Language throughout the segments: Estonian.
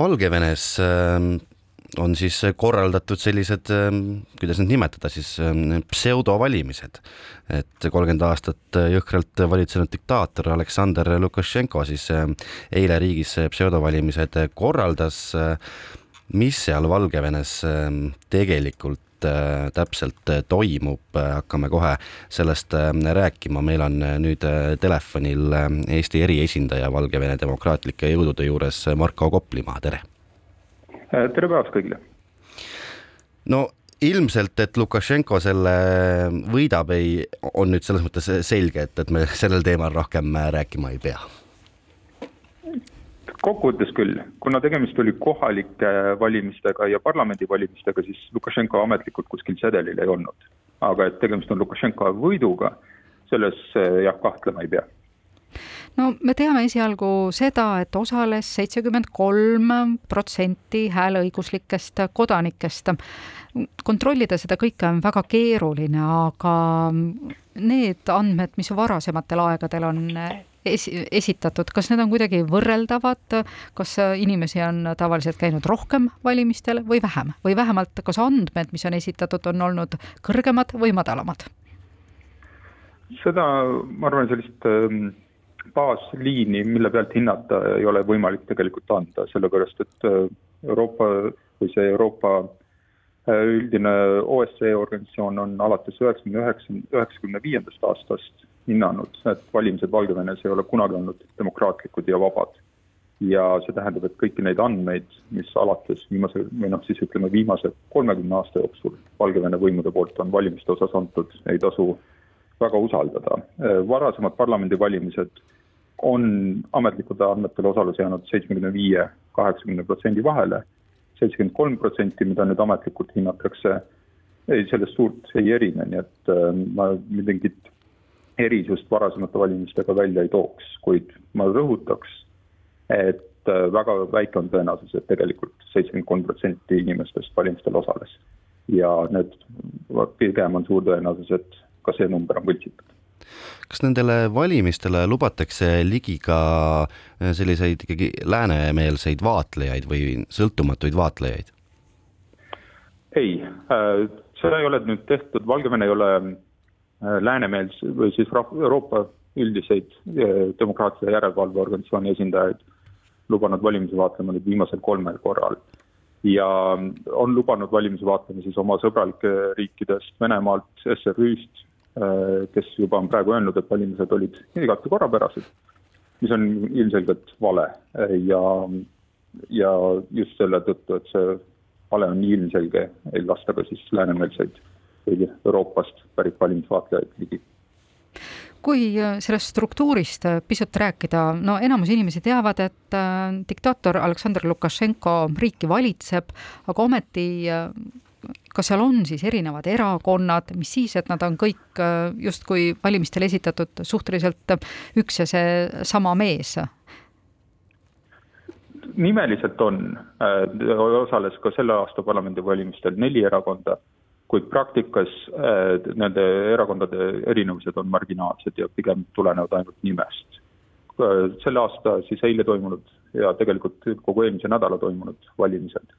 Valgevenes on siis korraldatud sellised, kuidas neid nimetada siis, pseudovalimised. et kolmkümmend aastat jõhkralt valitsenud diktaator Aleksandr Lukašenko siis eile riigis pseudovalimised korraldas. mis seal Valgevenes tegelikult täpselt toimub, hakkame kohe sellest rääkima, meil on nüüd telefonil Eesti eriesindaja Valgevene demokraatlike jõudude juures Marko Koplimaa, tere tere päevast kõigile! no ilmselt, et Lukašenko selle võidab, ei, on nüüd selles mõttes selge, et, et me sellel teemal rohkem rääkima ei pea. Kokkuvõttes küll, kuna tegemist oli kohalike valimistega ja parlamendivalimistega, siis Lukašenko ametlikult kuskil sedelil ei olnud. aga et tegemist on Lukašenko võiduga, selles jah, kahtlema ei pea no me teame esialgu seda, et osales seitsekümmend kolm protsenti hääleõiguslikest kodanikest. kontrollida seda kõike on väga keeruline, aga need andmed, mis varasematel aegadel on esi-, esitatud, kas need on kuidagi võrreldavad, kas inimesi on tavaliselt käinud rohkem valimistel või vähem? Või vähemalt, kas andmed, mis on esitatud, on olnud kõrgemad või madalamad? seda, ma arvan, sellist ähm, baasliini, mille pealt hinnata ei ole võimalik tegelikult anda, sellepärast et äh, Euroopa või see Euroopa äh, üldine OSCE organisatsioon on alates üheksakümne üheksa, üheksakümne viiendast aastast hinnanud, et valimised Valgevenes ei ole kunagi olnud demokraatlikud ja vabad. ja see tähendab, et kõiki neid andmeid, mis alates viimase või noh, siis ütleme viimase kolmekümne aasta jooksul Valgevene võimude poolt on valimiste osas antud, ei tasu väga usaldada. Äh, varasemad parlamendivalimised on ametlikud andmetel osalus jäänud seitsmekümne viie, kaheksakümne protsendi vahele. seitsekümmend kolm protsenti, mida nüüd ametlikult hinnatakse, ei, sellest suurt ei erine, nii et äh, ma mingit erisust varasemate valimistega välja ei tooks, kuid ma rõhutaks, et äh, väga väike on tõenäosus, et tegelikult seitsekümmend kolm protsenti inimestest valimistel osales. ja need, pigem on suur tõenäosus, et ka see number on võltsitud kas nendele valimistele lubatakse ligi ka äh, selliseid ikkagi läänemeelseid vaatlejaid või sõltumatuid vaatlejaid? ei, äh, seda ei ole nüüd tehtud, Valgevene ei ole läänemeels- või siis Euroopa üldiseid demokraatia järelevalveorganisatsiooni esindajaid lubanud valimisi vaatlema nüüd viimasel kolmel korral. ja on lubanud valimisi vaatlema siis oma sõbralike riikidest, Venemaalt, SRÜ-st, Äh, kes juba on praegu öelnud, et valimised olid igati korrapärased, mis on ilmselgelt vale ja, ja just selle tõttu, et see vale on nii ilmselge, ei lasta ka siis läänemeelseid või Euroopast pärit valimisvaatlejaid ligi kui äh, sellest struktuurist äh, pisut rääkida, no enamus inimesi teavad, et diktaator Aleksandr Lukašenko riiki valitseb, aga ometi kas seal on siis erinevad erakonnad, mis siis, et nad on kõik äh, justkui valimistel esitatud suhteliselt üks ja seesama mees? nimeliselt on, äh, osales ka selle aasta parlamendivalimistel neli erakonda, kuid praktikas äh, nende erakondade erinevused on marginaalsed ja pigem tulenevad ainult nimest. selle aasta siis eile toimunud ja tegelikult kogu eelmise nädala toimunud valimised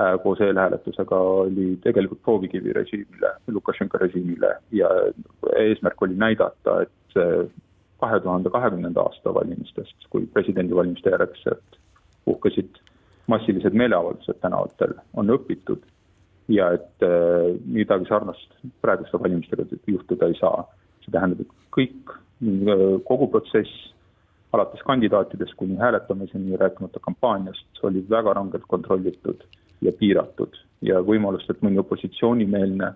Äh, koos eelhääletusega oli tegelikult proovikivi režiimile, Lukašenka režiimile ja eesmärk oli näidata, et kahe tuhande kahekümnenda aasta valimistest, kui presidendivalimiste järgselt puhkesid massilised meeleavaldused tänavatel, on õpitud ja et äh, midagi sarnast praeguste valimistega juhtuda ei saa. see tähendab, et kõik, kogu protsess, alates kandidaatidest kuni hääletamiseni, rääkimata kampaaniast, oli väga rangelt kontrollitud ja piiratud ja võimalust, et mõni opositsioonimeelne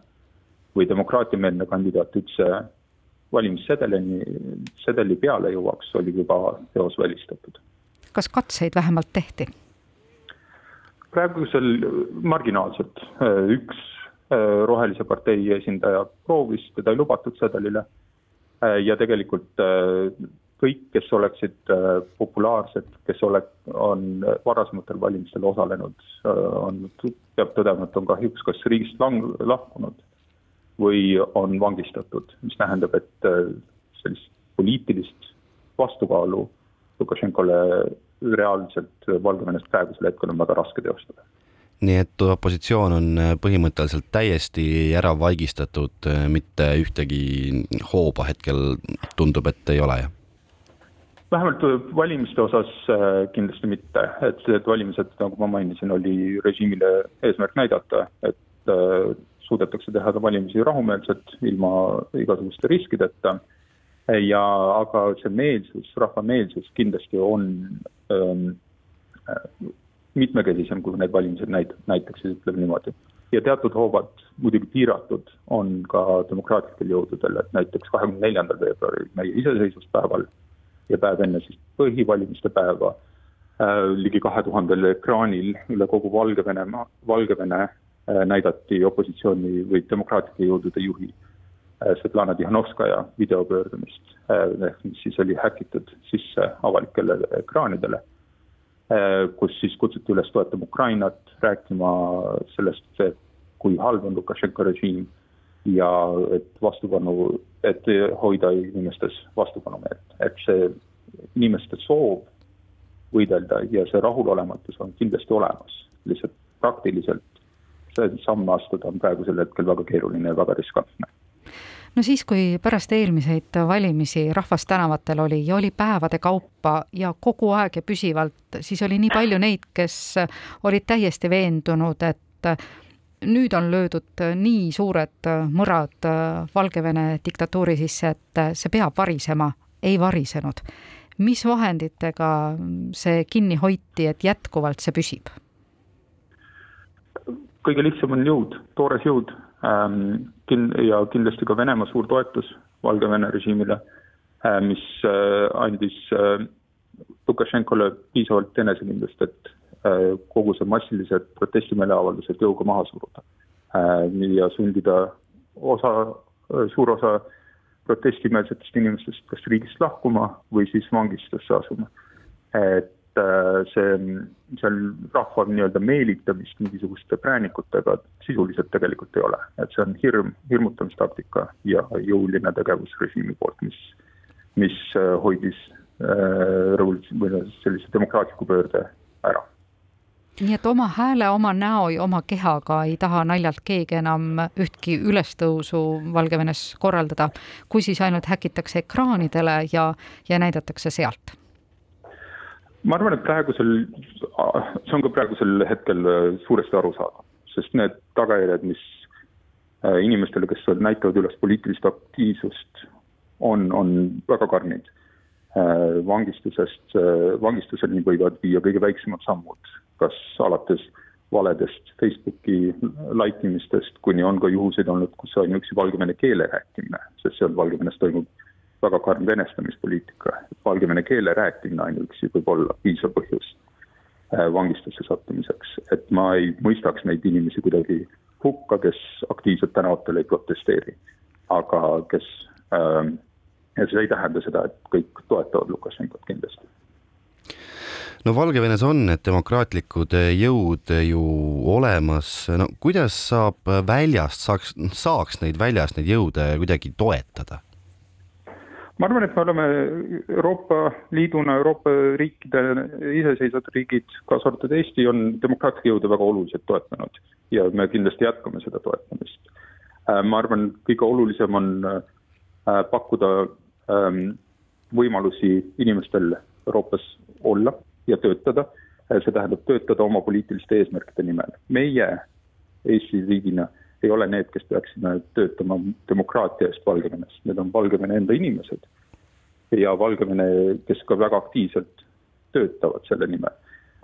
või demokraatiameelne kandidaat üldse valimissedelini, sedeli peale jõuaks, oli juba eos välistatud. kas katseid vähemalt tehti? Praegusel marginaalselt, üks äh, Rohelise partei esindaja proovis, teda ei lubatud sedelile. Äh, ja tegelikult äh, kõik, kes oleksid äh, populaarsed, kes ole-, on varasematel valimistel osalenud, äh, on, peab tõdema, et on kahjuks kas riigist lang-, lahkunud või on vangistatud, mis tähendab, et äh, sellist poliitilist vastukaalu Lukašenkole reaalselt Valgevenes praegusel hetkel on väga raske teostada nii et opositsioon on põhimõtteliselt täiesti ära vaigistatud, mitte ühtegi hooba hetkel tundub, et ei ole, jah? vähemalt valimiste osas kindlasti mitte, et need valimised, nagu ma mainisin, oli režiimile eesmärk näidata, et suudetakse teha valimisi rahumeelselt, ilma igasuguste riskideta. Ja, aga see meelsus, rahva meelsus kindlasti on ähm, mitmekesisem, kui need valimised näit-, näitaksid, ütleme niimoodi. ja teatud hoovad, muidugi piiratud, on ka demokraatlikel jõududel, et näiteks kahekümne neljandal veebruaril, meie iseseisvuspäeval ja päev enne siis põhivalimiste päeva äh, ligi kahe tuhandel ekraanil üle kogu Valgevene, Valgevene Äh, näidati opositsiooni või demokraatlike jõudude juhi äh, Svetlana Tihhanovskaja videopöördumist, äh, mis siis oli häkitud sisse avalikele ekraanidele, kus siis kutsuti üles toetama Ukrainat, rääkima sellest, kui halb on Lukašenka režiim ja et vastupanu, et hoida inimestes vastupanumeelt, et see inimeste soov võidelda ja see rahulolematus on kindlasti olemas, lihtsalt praktiliselt samme astuda on praegusel hetkel väga keeruline ja väga riskantne no siis, kui pärast eelmiseid valimisi rahvas tänavatel oli ja oli päevade kaupa ja kogu aeg ja püsivalt, siis oli nii palju neid, kes olid täiesti veendunud, et nüüd on löödud nii suured mõrad Valgevene diktatuuri sisse, et see peab varisema, ei varisenud. mis vahenditega see kinni hoiti, et jätkuvalt see püsib? kõige lihtsam on jõud, toores jõud kin- ja kindlasti ka Venemaa suur toetus Valgevene režiimile äh,, mis äh, andis äh, Lukašenkole piisavalt enesekindlust, et kogu see massilised protestimeeleavaldused jõuga maha suruda ja sundida osa, suur osa protestimeelsetest inimestest kas riigist lahkuma või siis vangistusse asuma. et see, seal rahva nii-öelda meelitamist mingisuguste präänikutega sisuliselt tegelikult ei ole, et see on hirm, hirmutamistaktika ja jõuline tegevus režiimi poolt, mis, mis äh, hoidis äh, revolutsioon või sellise demokraatliku pöörde ära. Nii et oma hääle, oma näo ja oma kehaga ei taha naljalt keegi enam ühtki ülestõusu Valgevenes korraldada, kui siis ainult häkitakse ekraanidele ja, ja näidatakse sealt ma arvan, et praegusel, see on ka praegusel hetkel äh, suuresti arusaadav, sest need tagajärjed, mis äh, inimestele, kes näitavad üles poliitilist aktiivsust, on, on väga karmid. Äh, vangistusest, vangistuseni võivad viia kõige väiksemad sammud, kas alates valedest Facebooki like imistest, kuni on ka juhuseid olnud, kus ainuüksi valgevene keele rääkimine, sest seal Valgevenes toimub väga karm venestamispoliitika, valgevene keele rääkimine ainuüksi võib olla piisav põhjus äh, vangistusse sattumiseks, et ma ei mõistaks neid inimesi kuidagi hukka, kes aktiivselt tänavatel ei protesteeri, aga kes äh,, ja see ei tähenda seda, et kõik toetavad Lukašenkot kindlasti. No Valgevenes on need demokraatlikud jõud ju olemas, no kuidas saab väljast, saaks, saaks neid väljas, neid jõude kuidagi toetada? Ma arvan, et me oleme Euroopa Liiduna, Euroopa riikide, iseseisvad riigid, kaasa arvatud Eesti, on demokraatlikke jõude väga oluliselt toetanud ja me kindlasti jätkame seda toetamist. Äh, ma arvan, kõige olulisem on äh, pakkuda ähm, võimalusi inimestel Euroopas olla ja töötada, äh, see tähendab töötada oma poliitiliste eesmärkide nimel. meie Eesti riigina ei ole need, kes peaksime töötama demokraatia eest Valgevenes, need on Valgevene enda inimesed. ja Valgevene, kes ka väga aktiivselt töötavad selle nimel.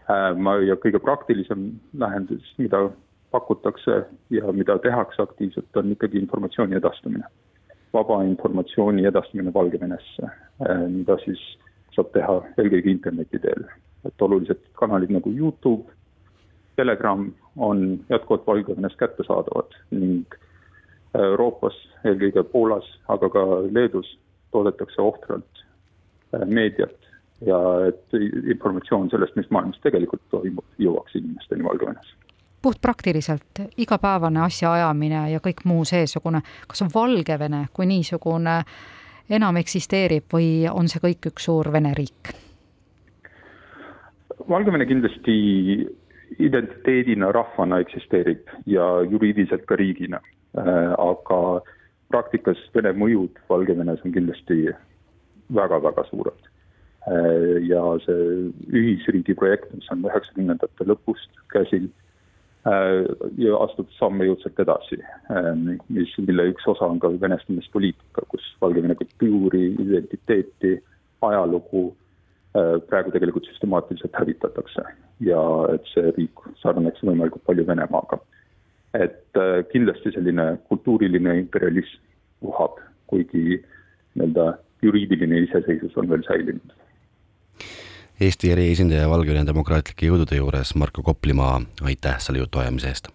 Äh, ma ja kõige praktilisem lahendus, mida pakutakse ja mida tehakse aktiivselt, on ikkagi informatsiooni edastamine. vaba informatsiooni edastamine Valgevenesse, äh, mida siis saab teha eelkõige interneti teel. et olulised kanalid nagu Youtube, Telegram on jätkuvalt Valgevenes kättesaadavad ning Euroopas, eelkõige Poolas, aga ka Leedus toodetakse ohtralt äh, meediat ja et informatsioon sellest, mis maailmas tegelikult toimub, jõuaks inimesteni Valgevenes puhtpraktiliselt igapäevane asjaajamine ja kõik muu seesugune, kas Valgevene kui niisugune enam eksisteerib või on see kõik üks suur Vene riik? Valgevene kindlasti identiteedina, rahvana eksisteerib ja juriidiliselt ka riigina, aga praktikas Vene mõjud Valgevenes on kindlasti väga-väga suured. ja see ühisriigi projekt, mis on üheksakümnendate lõpust käsil ja astub samme jõudsalt edasi, mis, mille üks osa on ka venestamispoliitika, kus Valgevene kultuuri, identiteeti, ajalugu praegu tegelikult süstemaatiliselt hävitatakse ja et see riik sarnaneks võimalikult palju Venemaaga. et kindlasti selline kultuuriline imperialism uhab, kuigi nii-öelda juriidiline iseseisvus on veel säilinud. Eesti eriesindaja Valgevene demokraatlike jõudude juures Marko Koplimaa, aitäh selle jutuajamise eest